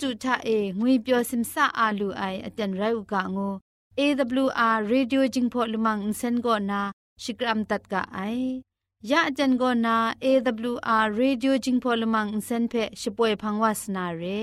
တုထအေငွေပြောစင်ဆာအာလူအိုင်အတန်ရုတ်ကငို AWR Radio Jingpho Lumang Insen go na Shikram tat ka ai ya jan go na AWR Radio Jingpho Lumang Insen phe shipoi phangwa sna re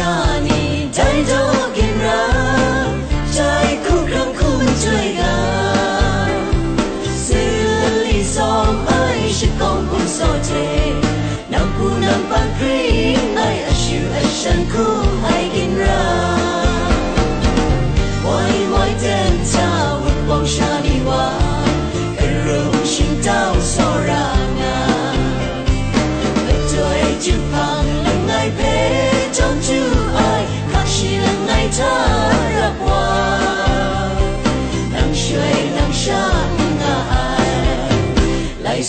ยานีใจดูเกินรักใจคู่ครองคู่มันใจรักสิริสมัยฉันก้มหุ่นโซ่เทน้ำพูน้ำปั่นครีมในอชิวอชันคู่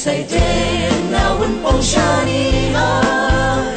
say day and now in Bolshani.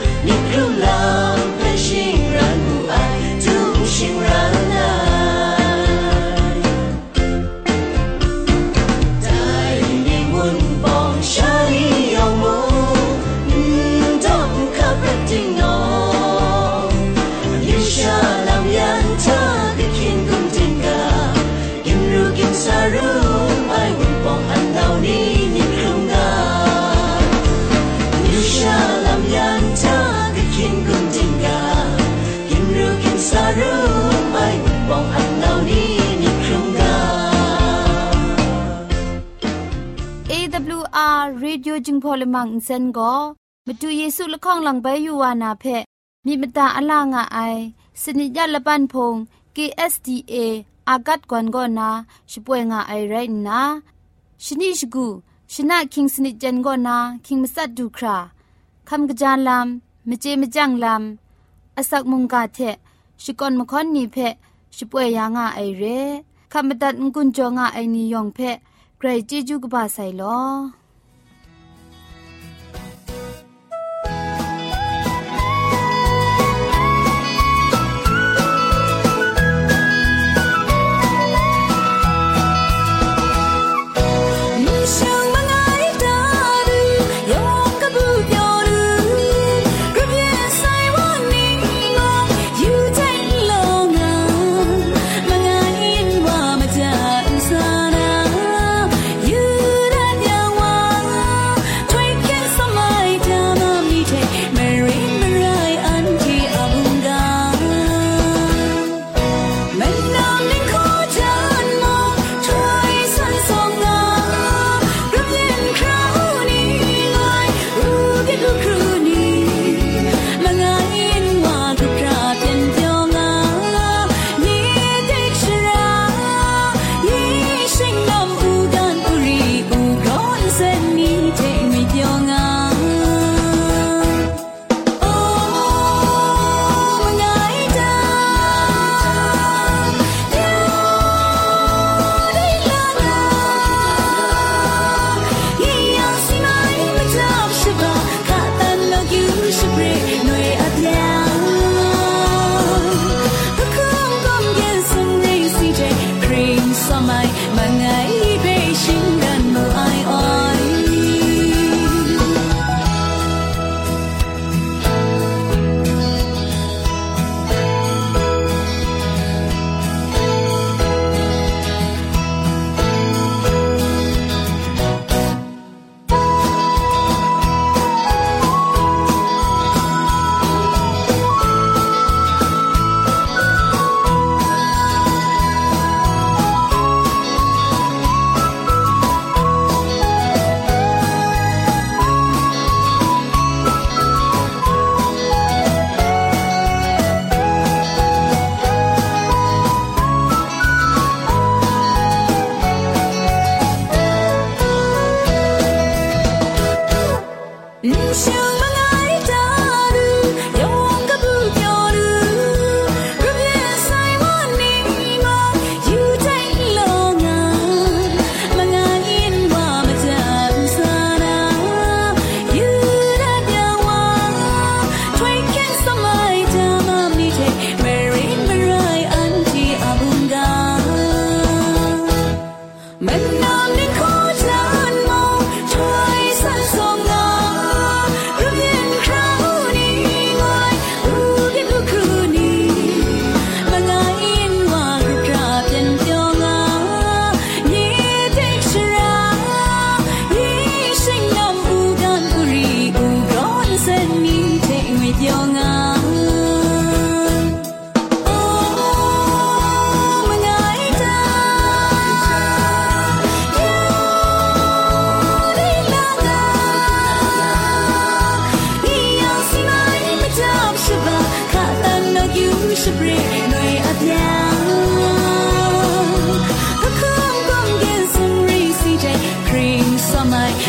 AWR Radio Jingpho Lumang Insen go มาดูเยซูละข้องหลังใบยูวานาเพมีมตาอลางอไอสนิยะละปันพง KSDA อากัดกวนกอนาช่วยงาไอไรนะชนิชกูชนะคิงสนิจันกอนาคิงมัสัดดูคราคำกระจานลำมเจมจังลำอาศักมุงกาเทชิกอนมคอนนีเพช่วยยางาไอเรคำบัดงกุนจงาไอนิยองเพไกรจิจูกบาไซลอ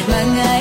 จิ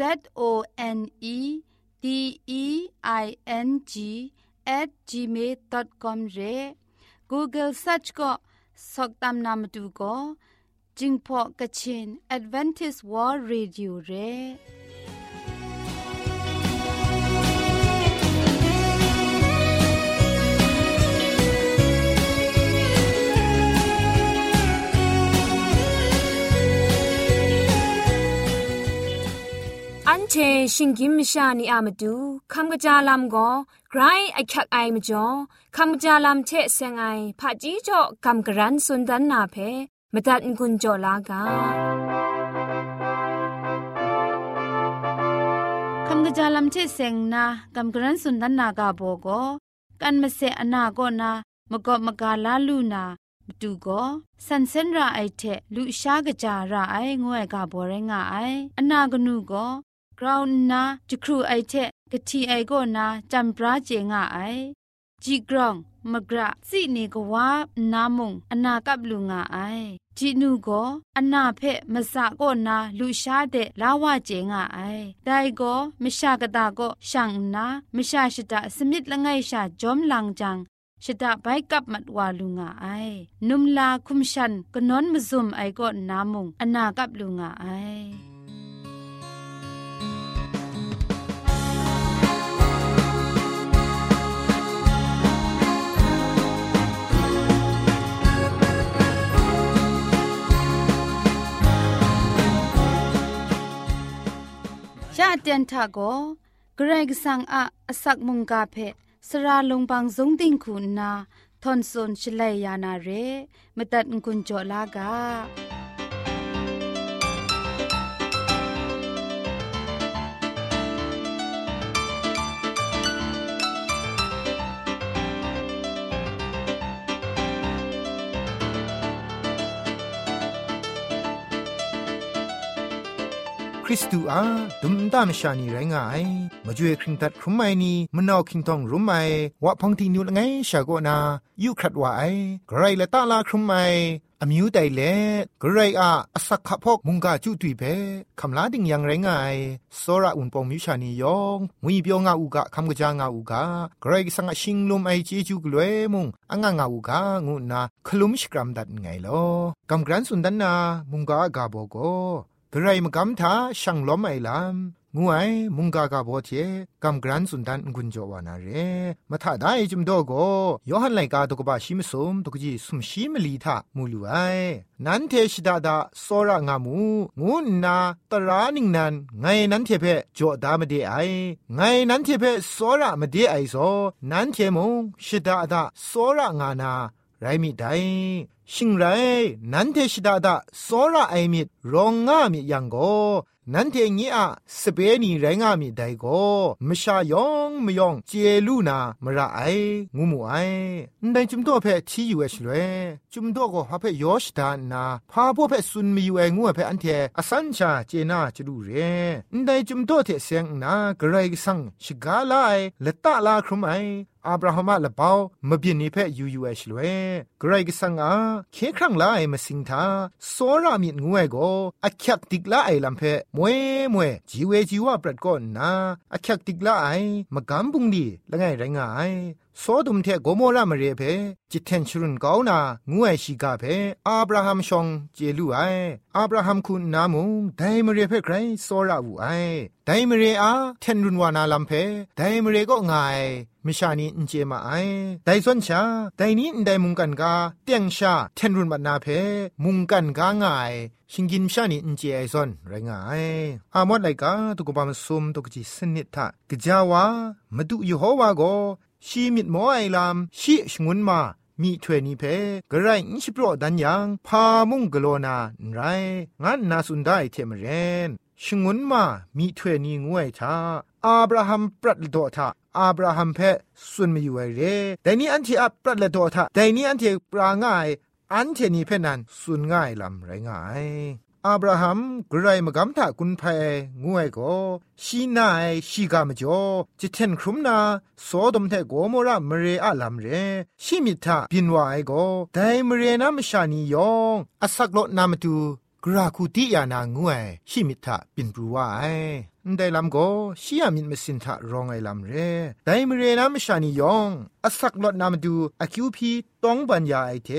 Z O N E D E I N G at gmail.com re Google search ก็สกตามนามดูก็จิงพอกะชิน Advantage World Radio เอันเชชิงกิมชาในอามาดูคำกระจาลามก็ไกรไอคักไอมาจ่อคำกระจาลามเชเซงไอผาจีจ่อคำกระรันสุดดันนาเพม่ตัดกุญจลากาคำกระจาลามเชเซงนาคำกระรันสุดดันนากาโบก็กันมาเสอนาก็นามกอบมกาลาลูนาดูก็สันเซนราไอเทลุชากระจาระไองวยกาบอเรงไออนากนูก็ กราวนาจะครูไอเทกทีไอโกนาจำพระเจงไอจีกรองมกระสีนีกวานามุงอนากับลุงาไอจีนูโกอนาเพะมะสะโกนาลุชาเดลาวาเจงาไอไดโกมชากะตาก็ช่างนามชาชิตาสมิดละไงชาจอมลังจังชะดาไปกับมัดวาลุงาไอนุมลาคุมชันกะน้นมะซุมไอโกนามุงอนากับลุงาไอ เพสระลงบางสงติงคุณนาทอนซนชลัยยานาเรมตัดกุญจลากา ริสตูอาดุมตามชานีไรงายมาจ่วยคริงตัดครุมไมนีมนาวคิงทองรุมไมวะพังทีนิวละไงชาโกนายุครัดว่าไอไกรละตาลาครุมไมအမျိုးတိုင်လေဂရိတ်အားအစခဖောက်မုန်ကကျူတွေ့ပဲခမလာတင်យ៉ាងရငိုင်စောရဥန်ပုံမြူရှာနီယောင်ငွေပြောငါဥကခမကကြငါဥကဂရိတ်စငါရှင်လုံးအိချေကျူကလွဲမုန်အငါငါဥကငုနာခလုမ်ရှကရမ်ဒတ်ငိုင်လောကမ်ဂရန်စွန်ဒနာမုန်ကဂါဘောကို กระไรมกำทาช่างล้อมไอลามงวยมุงกากาบอเทกำกรันสุนดันกุญจวานาเรมาถ้าได้จุมโดโกยอหันไลกาตกบาชิมสมตกจีสุมชิมลีทามูลูไอนันเทชิดาดาโซระงามูงูนาตรานิงนันไงนันเทเพจอดามเดไอไงนันเทเพโซระมเดไอโซนันเทมงชิดาดาโซระงานา ไรมิไดชชิงไรนันเทชิดาดาโซระไอมิดรองงามิยังโกนันเทงี้อะสเปนีไรงามีไดโกมชายองมยองเจลูนามระไองูมูไอได้จุมตัวเพที่อยู่เอชเลยจุมตัวก็ฮาเพยอชดานาพาพวกเพซุนมีอยู่เองูเพอันเทอสันชาเจนาจะดูเรได้จุมตัวเทเสียงนากระไรสังชิกาไลละตะลาครุมไออับราฮัมละเปามบินนิเพยูยูเอชลเวกรกสังอาเคครั้งลายมาสิงทาโซรามิดงวยโกอักยักติกลาไอลำเพมวยมวยจีเวจีวาปรัดก่อนนาอักยักติกลาไอมากำบุงดีละไงไรงาย โซดุมเทโกโมรามเรเพจิตเทนชรุนกาวนางูไอชิกาเพอับราฮัมชองเจลูไออับราฮัมคุณนามุไดมเรเพไกรโซราอูไอไดมเรอาเทนรุนวานาลัมเพไดมเรก็งายมิชานีอินเจมาไอไดส่วนชาไดนี้ไดมุงกันกาเตียงชาเทนรุนบัดนาเพมุงกันกางายชิงกินชานีอินเจไอซอนไรงายอามอดไลกาตุกบามซุมตุกจิสนิทะกจาวามดูยูโฮวาโก ชีมิดหมอไอลามชีชงุนมามีถวยนี้เพกระไรอิชิโปรดันยังพามุงกโลนาไรงันนาสุนได้เทมเรนชงุนมามีถวยนี้งวยทาอับราฮัมปรัดโดทาอับราฮัมเพสุนมีอยู่ไอเรแต่นี้อันที่อับปรัดโดทาแต่นี้อันที่ปราง่ายอันเทนีเพนันสุนง่ายลำไรง่าย อับราฮัมกรายมกำถากุนเพงวยก็ชีนายชีกามจ่อจิเทนครุมนาโซดมเทโกโมระมเรอะลัมเรชิมิทาบินวายก็ไดมเรนามชานียองอสักโลนามตู กราคูติยานางวยชิมิทาบินปรูวายได้ลำก็ชียมินมสินทะรองไอลำเรได้มเรนามชานียองอสักลดนามดูอคิวพีต้องบัญญาไอเท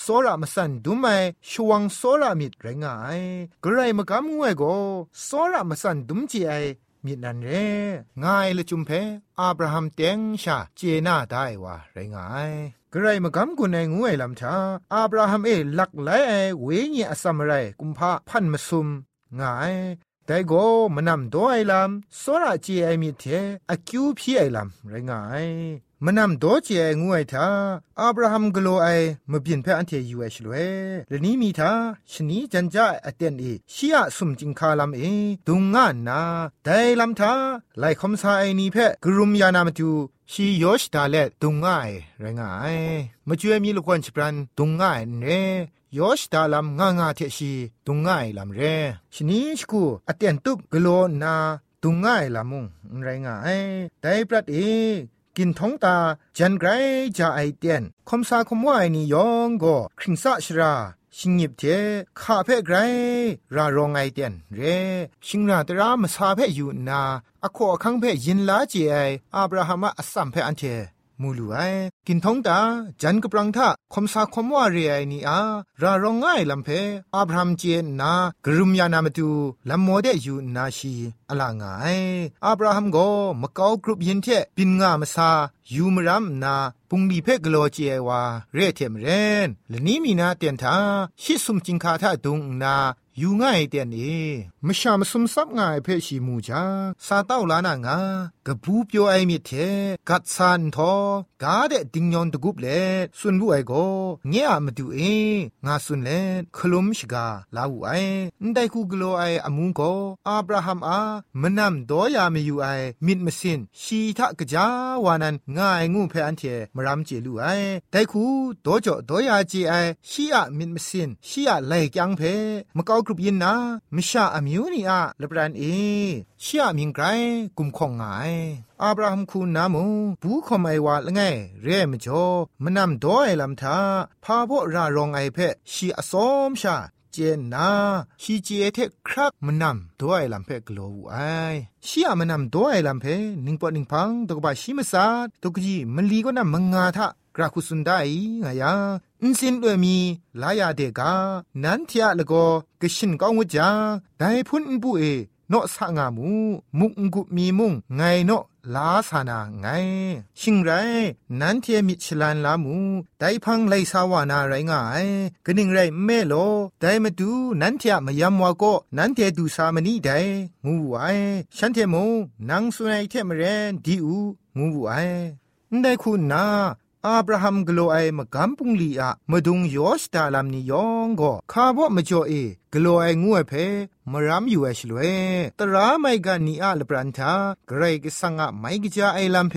โซรามสันดูไมชวงโซรามิดไรงายกระไรมกำงวยก็โซรามสันดุมจีไอ มีนันเรง่ายละจุมเพอับราฮัมเตงชาเจน่าได้ว่าไรงายกระไรมากำกุนไองวยลำชาอับราฮัมเอหลักไหลไอเวงีอสัมไรกุมภาพันมาซุมง่ายแต่โกมานำตัวไอลำสระจีไอมีเทอคิวพี่ไอลำไรงาย มนำโดเจงวยทาอับราฮัมกโลไอมบินเพออันเทยูเอชลเวแลนี้มีทาชนีจันจาอเตนเอชียสุมจิงคาลัมเอดุงงานนาไดลัมทาไลคอมซาไอนีเพกรุมยานามตูชียชดาเลดุงง่ายไรงายมาจ่วยมีลูกคนชิปรันดุงง่ายเนยอชดาลัมงางาเทชีดุงง่ายลัมเรชนีชกูอเตนตุบกโลนาดุงง่ายลามุงไรงายไดปรัดเอ กินท้องตาจันไกรจะไอเตียนคมซาคมว่าไอนี่ยองก็คริงซาชราชิงยิบเทข้าเพ่ไกรรารองไอเตียนเรชิงราตรามาซาเพ่อยู่นาอโคคังเพ่ยินลาเจไออับราฮัมอัสซัมเพ่อันเท มูลูไอกินท้องตาจันกปรังทะคมสาคมว่าเรียนี่อาราร้องง่ายลำเพอับรามเจนนากรุมยานามตูลำโมเดอยู่นาชีอลางายอับราฮัมโกมะกากรุปยินเทปินงามซายูมรัมนาปุงดีเพกโลเจวาเรเทมเรนและนี้มีนาเตียนทาชิสุมจิงคาทาดุงนาอยู่ง่ายเตียนเอ มชามสุมซับง่ายเพชีมูจาซาเต้าลานางากะบูเปียวไอมิเทกัดซานทอกาเดดิงยอนตะกุบเลสุนบุไอโกเงียมาดูเองาสุนเลคลุมชกาลาวูไออันไดคูกโลไออมุงโกอาบราฮัมอามะนัมดอยาเมยูไอมิดมะสินชีทะกะจาวานันง่ายงูเพอันเทมรามเจลูไอไดคูดอจ่อดอยาจีไอชีอะมิดมะสินชีอะไลกยังเพมะกอกรุบยินนามชาอะมิวนีอะเลบรันเอชีอะมิงไกรกุมของงายอับราฮัมคูนามูบูขมไอวาละไงเร่มจ่อมนำดอไอลำทาพาโบรารองไอเพชีอสอมชาเจนนาชีเจเทครักมันนำตัวไอลำเพกโลวไอชีอะมนนำตัวไอลำเพนิงปอนิงพังตกบาชีมซาตกจีมันลีก็นำมงาทะ กราคุสุนได้งายาอินสินด้วยมีลายาเดกา นันเทียละก็กชินก้องวจาได้พุนบุเอโนสะงามู มุงกุมีมุงไงโนลาสานาไง ชิงไร นันเทียมิชลันลามูไดพังไลสาวานาไรงายกนิงไรเมโลไดมาดูนันเทียมยามวาโกนันเทียดูสามนีไดงูไอฉันเทมูนังสุนัยเทมเรนดีอูงูไอได้คุณนา อาบราฮัมกโลไอมกัมปุงลีอะมาดุงยอสตาลามนียองก็คาบ่มาจ่อเอกโลไองวเพมรามอยู่เอชลเวตราไม่กันนีอะลปรันทาเกรกสังอะไม่กจาไอลามเพ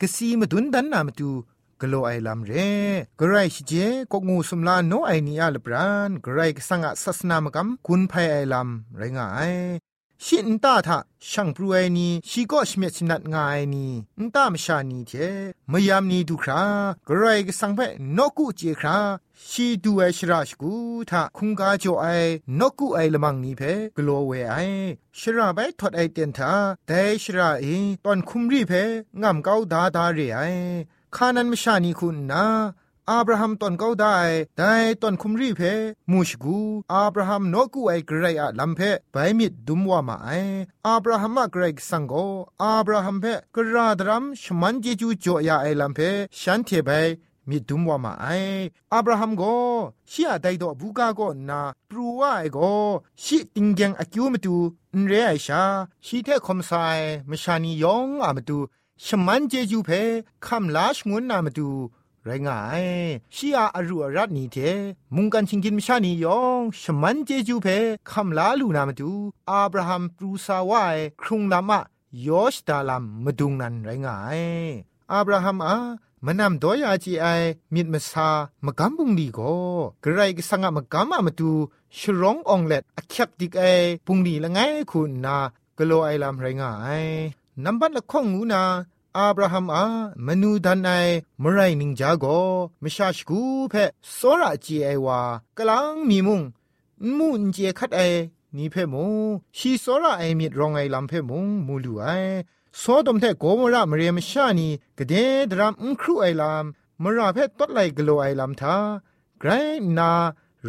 กสีมาดุนดันนามาตูกโลไอลามเรกรายชิเจกงูสุมลาโนไอนีอาลปรานกรายกสังอะสัสนามกัมกุนไพไอลามไรงาย ชินตาทะช่างปรวยนีชีก็ชเมชนัดงายนีนตามชานีเทมยามนีดูครากรายกสังเพนกุเจคราชีดูไอชราชกูทะคุงกาโจไอนกุไอละมังนีเพกลัวเวไอชราไปทอดไอเตียนทาแต่ชราเอตอนคุมรีเพงามเกาดาดาเรไอคานันมชานีคุณนา อับราฮัมตอนเขาได้ได้ตอนคุมรีเพมูชกูอับราฮัมนกูไอเกรอะลัมเพไปมิดดุมว่ามาไออับราฮัมมาเกรกสังโกอับราฮัมเพกระดรัมชมันเจจูจ่อยาไอลัมเพฉันเทไปมีดุมว่ามาไออับราฮัมก็ชียไดดอบูกาก็นาปรูว่าไอก็ชีติงยังอคิวมาดูนเรไอชาชีเทคอมไซมชานียองอามาดูชมันเจจูเพคำลาชงวนนามาดู ไรงายชีอาอรูอรัตนีเทมุงกันชิงกินมชานียองชมันเจจูเพคำลาลูนามาดูอับราฮัมปรูซาวายครุงลามะยอชตาลัมมาดุงนันไรงายอับราฮัมอามานำดอยอาจีไอมิดมาซามกำบุงดีโกกระไรก็สังมากำมามาดูชร้ององเล็ดอคักดิกไอปุงดีละไงคุณนากโลไอลำไรงายนับบัดละข้องงูนา อาบราฮัมอามนูดันไอมไรนิงจาก็มชาชกูเพสอระจีไอวากลังมีมุงมุนเจคัดไอนี่เพมูชีสอระไอมิดรองไอลำเพมูมูลูไอสอดมแทโกมระมเรียมชานีกเดดรามอุครูไอลำมมราเพตดไลกโลไอลำทาไกรนา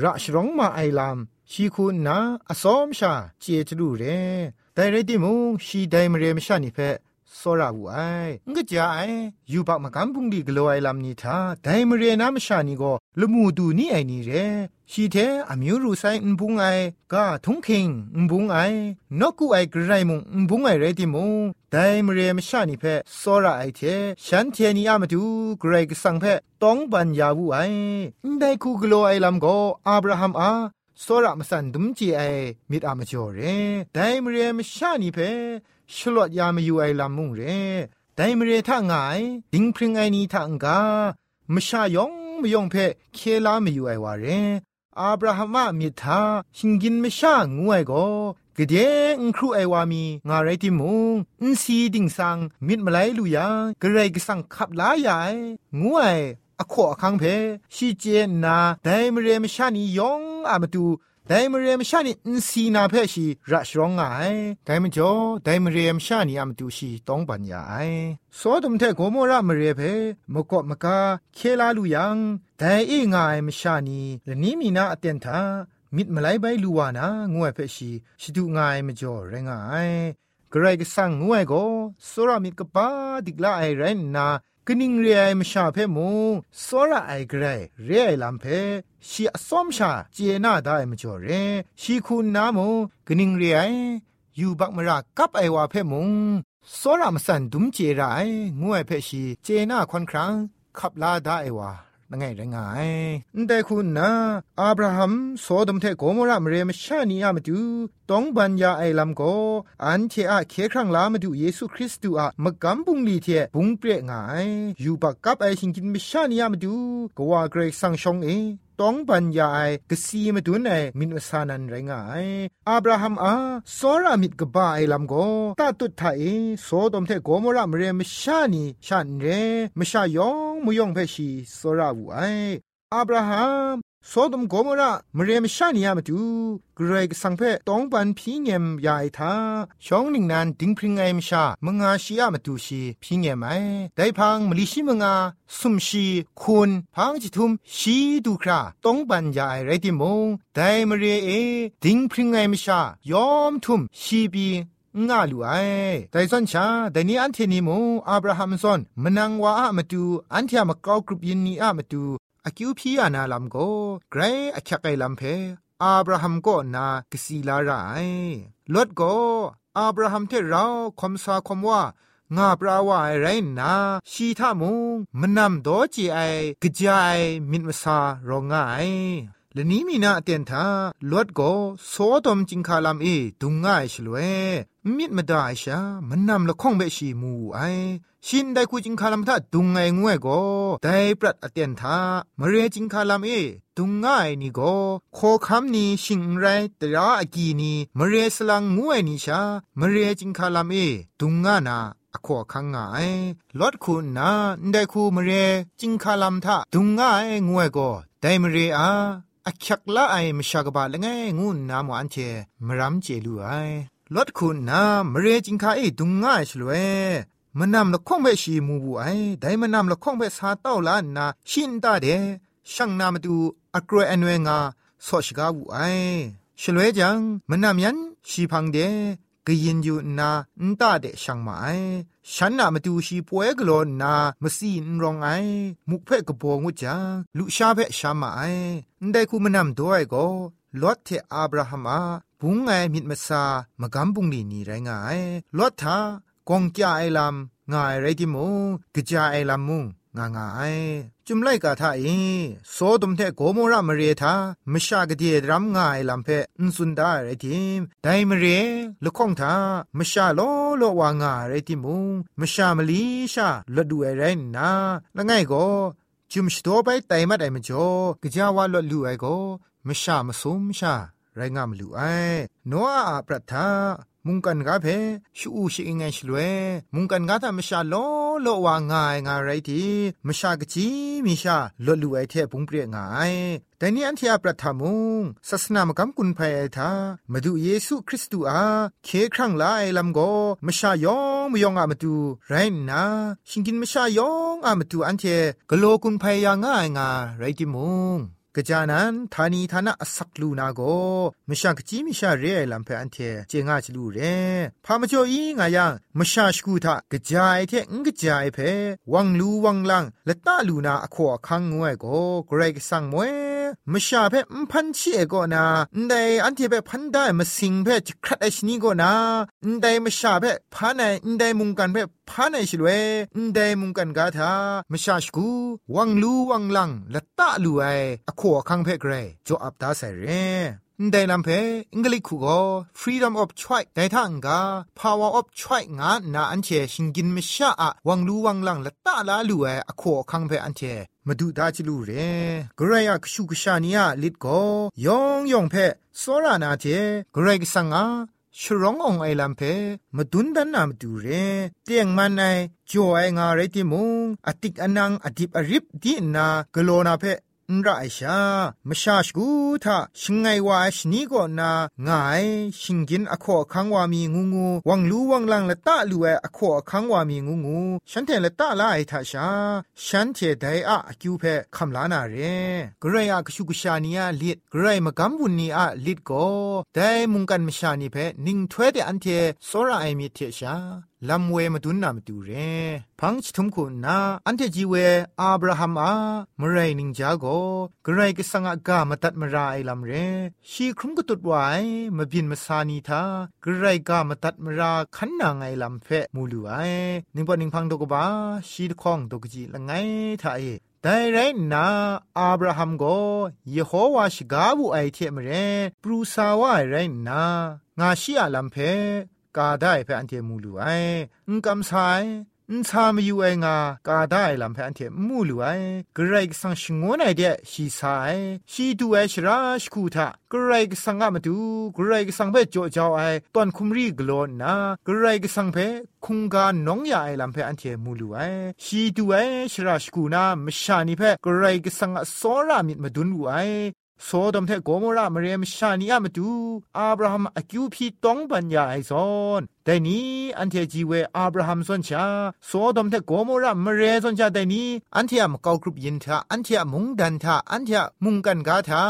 ระชรงมาไอลำชีคุณนาอสอมชาเจจรูเรแต่เรดิมูชีไดมเรียมชานีเพ စောရဟုအိုင်ငကြအိုင်ယူပါမကံပုန်ဒီဂလိုအိုင်လမ်နီတာဒိုင်မရေနာမရှာနီကိုလူမှုတူနီအိုင်နီရဲရှိတဲ့အမျိုးရူဆိုင်အန်ဘုံအိုင်ကထုံခင်အန်ဘုံအိုင်နော့ကူအိုင်ဂရိုင်မုံအန်ဘုံအိုင်ရဲတိမုံဒိုင်မရေမရှာနီဖက်စောရအိုင်တဲ့ရှန်တီနီအမတူဂရိုင်ကဆန်ဖက်တောင်းပန်ယာဘူးအိုင်ဒိုင်ကူဂလိုအိုင်လမ်ကိုအာဗြဟမ်အာစောရမစန်ဒုံချီအိုင်မိတအမကျော်ရဲဒိုင်မရေမရှာနီဖက် ชลวดยามอยู่ไอลำมุงเรไดมเรทางาย ดิงพริงไอนีทางกามชายองมยองเพเคลามอยู่ไอวาเรอาบราฮัมมิทาชิงกินมชางวยก็กเดงครูไอวามีงาไรติมุงอินซีดิงสังมิดมาไลลุยากระไรกสังขับลายายงวยอขอคังเพชีเจนาไดมเรมชานียองอามตู ไดมเรียมชานีอินซีนาเพชีรัชรองไงไดมจ่อไดมเรียมชานีอามตุชีต้องปัญญาไอสอดมเทโกโมระมเรเพมกอมกาเคลาลูยังไดเองายมชานีและนี้มีนาอเตนทามิดมาไลใบลูวานา งวยเพชีชิดุงายมจ่อเรงายกระไรก็สั่งงวยก็สรามิดกปาดิกลาไอไรนา กนิงเรียมชาเพมูสระไอเกรเรียลัมเพชีอสอมชาเจน่าได้มจ่อเรชีคุณนามูกนิงเรียอยู่บักมรากับไอวาเพมุงสระมสันดุมเจรางวยเพชีเจน่าควันครั้งขับลาได้ไอวา ไงไงไงแต่คุณนะอับราฮัมโซดมเทโกมรามเรมชานีอามาดูต้องบัญญาไอลำโกอันเทอะเคครั้งลามาดูเยซูคริสต์อะมกำบุงลีเทบุงเปรไงอยู่ปากกับไอชิงกินมชานีอามาดูก็ว่าเกรกสังชงเอ ต้องปัญญาไอกสีมาดูไอมินวสานันไรงายอับราฮัมอาสอรามิดกบ้าไอลำโกตาตุดไทยโซดมเทโกมรามเรมชานีชันเรมชายองมุยองเพชีสราวูไออับราฮัม โซดมโกมระมเรียมชานียามาดูเกรกสังเพต้องปันพีเงมยายทาช่องหนึ่งนั้นดิงพริงไอมชามงอาชียามาดูชีพีเงมไอได้พังมลิชิมงาสุมชีคุณพังจิทุมชีดูคราต้องปันยายไรติมงได้มเรียเอดิงพริงไอมชายอมทุมชีบีงาลูไอแต่ส่วนชาแต่นี้อันเทนิโมอับราฮัมซอนมนังว่าอะมาดูอันเทียมกรากรุบยินนีอะมาดู อคิวพีอานาลัมโกไกรอคักไกลัมเพอับราฮัมก็นากสีลาไรลดก็อับราฮัมเทเราคมสาคมว่างาปราวาไรนาชีทามุงมันนำโดจีไอกระจายมินมซารองง่ายและนี้มีนาเตียนทาลวดโกโซดมจิงคาลามเอดุงง่ายชลเวมิดมาได้ชามันนำละข้องเบชีมูไอชินได้คูจิงคาลามทาดุงไงงวยโกได้ปรัดอเตียนทามเรจิงคาลามเอดุงง่ายนี่โกโคคำนี้ชิงไรแต่ราอากีนี้มเรสลังงวยนี่ชามเรจิงคาลามเอดุงง่านาอขวคังงายลดคุณนาได้คูมเรจิงคาลามทาดุงง่ายงวยโกได้มเรอา อักยักละไอมชากบาละไงงูนามวันเทมรัมเจลูไอลดคุณนามเรจิงคาเอดุงง่ายชลเวมันนำละข้องเบชีมูบูไอได้มันนำละข้องเบสาเต้าลานนาชินตาเดช่างนามาดูอักรวยอันเวงาสอชกาบูไอชลเวจังมันนำยันชีพังเดกยินอยู่นาอันตาเดช่างมาไอ ฉันน่ะมาดูชีป่วยกลอนนามาซีนรองไอมุกเพ่กบงวจังลุชาเพ่ชามาไอได้คูมานำด้วยก็ลอดเทอับราฮัมอาบุงไงมิดมาซามากำบุงลีนี่ไรงายลอดทากงจ่าไอลำงายไรที่มุกจาไอลำมุง งางายจุมไลกาทาเอโซดมเทโกโมระมเรทามชากเดียดรัมงายลำเพอนสุนดาไรทิมไดมเรลคงทามชาโลโลวางาไรทิมุงมชามลีชาลดูไอไรนาละไงก็จุมชโตไปไตมัดไอมจอกจาวาลลูไอก็มชามสมชาไรงามลูไอโนอาปรัทา มุงกันกาเพชูอูชิงไงชลเวมุงกันกาทามชาโลโลวางายงาไรทีมชากจีมิชาลลูไอเทปุงเปรียงายแต่นี่อันที่อาประทามุงศาสนามกำกุนภัยไอทามาดูเยซูคริสต์อาเคครั้งลาไอลำโกมชายองมยองอามาดูไรนะชิงกินมชายองอามาดูอันเทกโลกุนภัยยางง่ายงาไรติมุง กจานันทานีทานะสักลูนาโกมชากจีมิชาเรไอลัมเพอันเทเจงาจลูเรพามจ่ออีงายังมชาชกูทากจายเทงกจายเพวังลูวังลังละตาลูนาอขอคังงวยโกเกรกสังมวย มชาเพมพันชีเอโกนาไดอันเทเปพันได้มาสิงเพจครัดไอชนีโกนาไดมชาเพพานไอไดมุงกันเพพานไอชลเวไดมุงกันกาทามชาชกูวังลูวังลังละตาลูไออขอคังเพเกรจออับตาใส่เร ได้ลำเพอังกฤษคูก็ freedom of choice ได้ทั้งกา power of choice งานนาอันเชชิงกินไม่ชาอะวังรู้วังลังละตาลาลูเออขอคังเพอันเชมาดูดาจิลูเรกรายกชูกชานียลิดก็ยองยองเพสรานาเทกรายกสังอาชร้ององไอลำเพมาดุนดันนามดูเรเตียงมันไอจ่อไองาเรติมุงอติกอนังอดิบอริบดีนากโลนาเพ นไรชามชาชกูทาชิงไงวาชนีก็นางายชิงกินอขอคังวามีงูงูวังลูวังลังละตะลูเออขอคังวามีงูงูฉันเทละตะลาไอทาชาฉันเทไดอะอคิวเพคำลานาเรกรายอะกชุกชานียลิดกรายมกำบุนนีอะลิดก็ได้มุงกันมชานีเพนิงถ้วยเดอันเทโซราไอมีเทชา ลำเวมาดุนนามาดูเรพังชิทุมคุณนาอันเทจีเวอับราฮัมอามไรนิงจาโกกไรก็สังอากามาตัดมาราไอลำเรชีครุมก็ตุดไวมาบินมาซานีทากไรกามาตัดมาราขันนางไอลำเพมูลูไอนิงปอนิงพังดกบาชีดคองดกจีละไงทาเอแต่ไรนาอับราฮัมโกเยโฮวาชกาบูไอเทมเรปรูซาวาไรนางาชีอาลัมเพ กาได้เพื่อนเทมูลูไออุกำสายอุนชามอยู่ไองากาได้ลำเพื่อนเทมูลูไอกรกสังชงวนไอเดชีสายชีดูไอชราชคูทากรกสังกมาดูกรกสังเพจโจเจ้าไอตอนคุมรีกลอนนากรกสังเพคุงกาน้องยาไอลำเพื่อนเทมูลูไอชีดูไอชราชคูนามชานิเพกรกสังอสรามิดมาดุนไอ โซดมเทโกโมรามเรียมชานีอามาดูอับราฮัมอคิวพีตองปัญญาไอซอนแต่นี้อันเทจีเวอับราฮัมส่วนชาโซดมเทโกโมรามเรียส่วนชาแต่นี้อันเทียมเกากรุบยินทาอันเทียมุงดันทาอันเทียมุงกันกาทา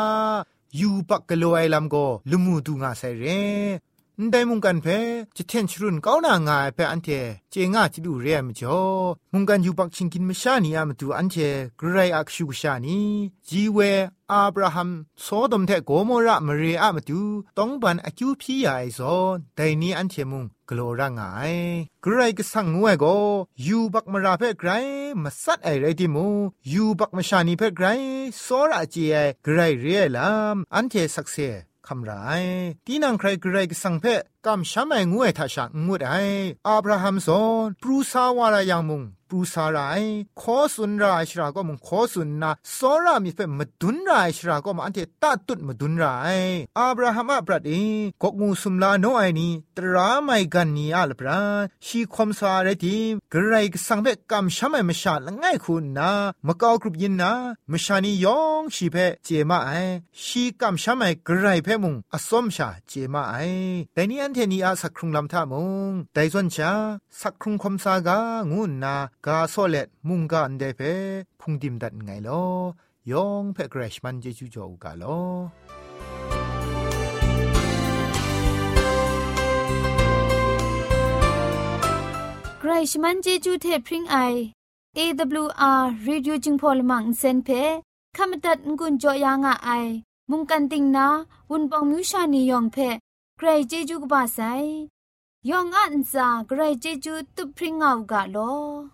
ยูปักกะโลไอลัมโกลุมูดูงาไซเร นได้มุงกันเพจะเทนชรุนก้าวหน้างายเพอันเทเจง่าจิดูเรียมจ่อมุงกันอยู่ปักชิงกินมชานีอามาดูอันเทกรายอักชูชานีจีเวอาบราฮัมโซดมเทโกโมระมเรอะมาดูต้องบันอคิวพี่ใหญ่ซอนแต่นี้อันเทมุงกลัวร่างไงใครก็สั่งงวยก็อยู่บักมาราเพ่ไกรมาสัดไอไรติมูยูบักมาชานีเพ่ไกรสอระเจียไกรเรียลามอันเทสักเซ คำไรตีนังใครกรก็สั่งเพ่ กำช้ำไองวยทัชางวดไออับราฮัมสอนปรูซาวารายังมุงปรูซาไรขอสุนรายชราก็มุงขอสุนนาสอรามีเพ่มดุนรายชราก็มาอันเทตัดตุดมดุนรอับราฮัมอับรัดเอกงูสุมลาโนไอนีตราไม่กันนีอัลปราชีคมสาเรติกระไรกสังเพ่กำช้ำไอมชาละง่ายคุณนามะกอกรุบยินนามชานียองชีเพเจมาไอชีกำช้ำไอกระไรเพมุงอสมชาเจมาไอแต่นี้อันเทนีอาสักครุงลำท่ามงแต่ส่วนชาสักครุงคมสากางุนากาโซเลตมุงกาอันเดเพพุงดิมดัดไงลอยองเพกเรชมันเจจูจอกาลอใครชมันเจจูเทพริงไอ AWR Reducing Polymer เซนเพขมตัดงุนจอยางอ้ายมุงกันติงนาวุนปองมิวชานียองเพ ใครเจจูกบาไซยองอันซาใครเจจูตุพริงเอากาโล อั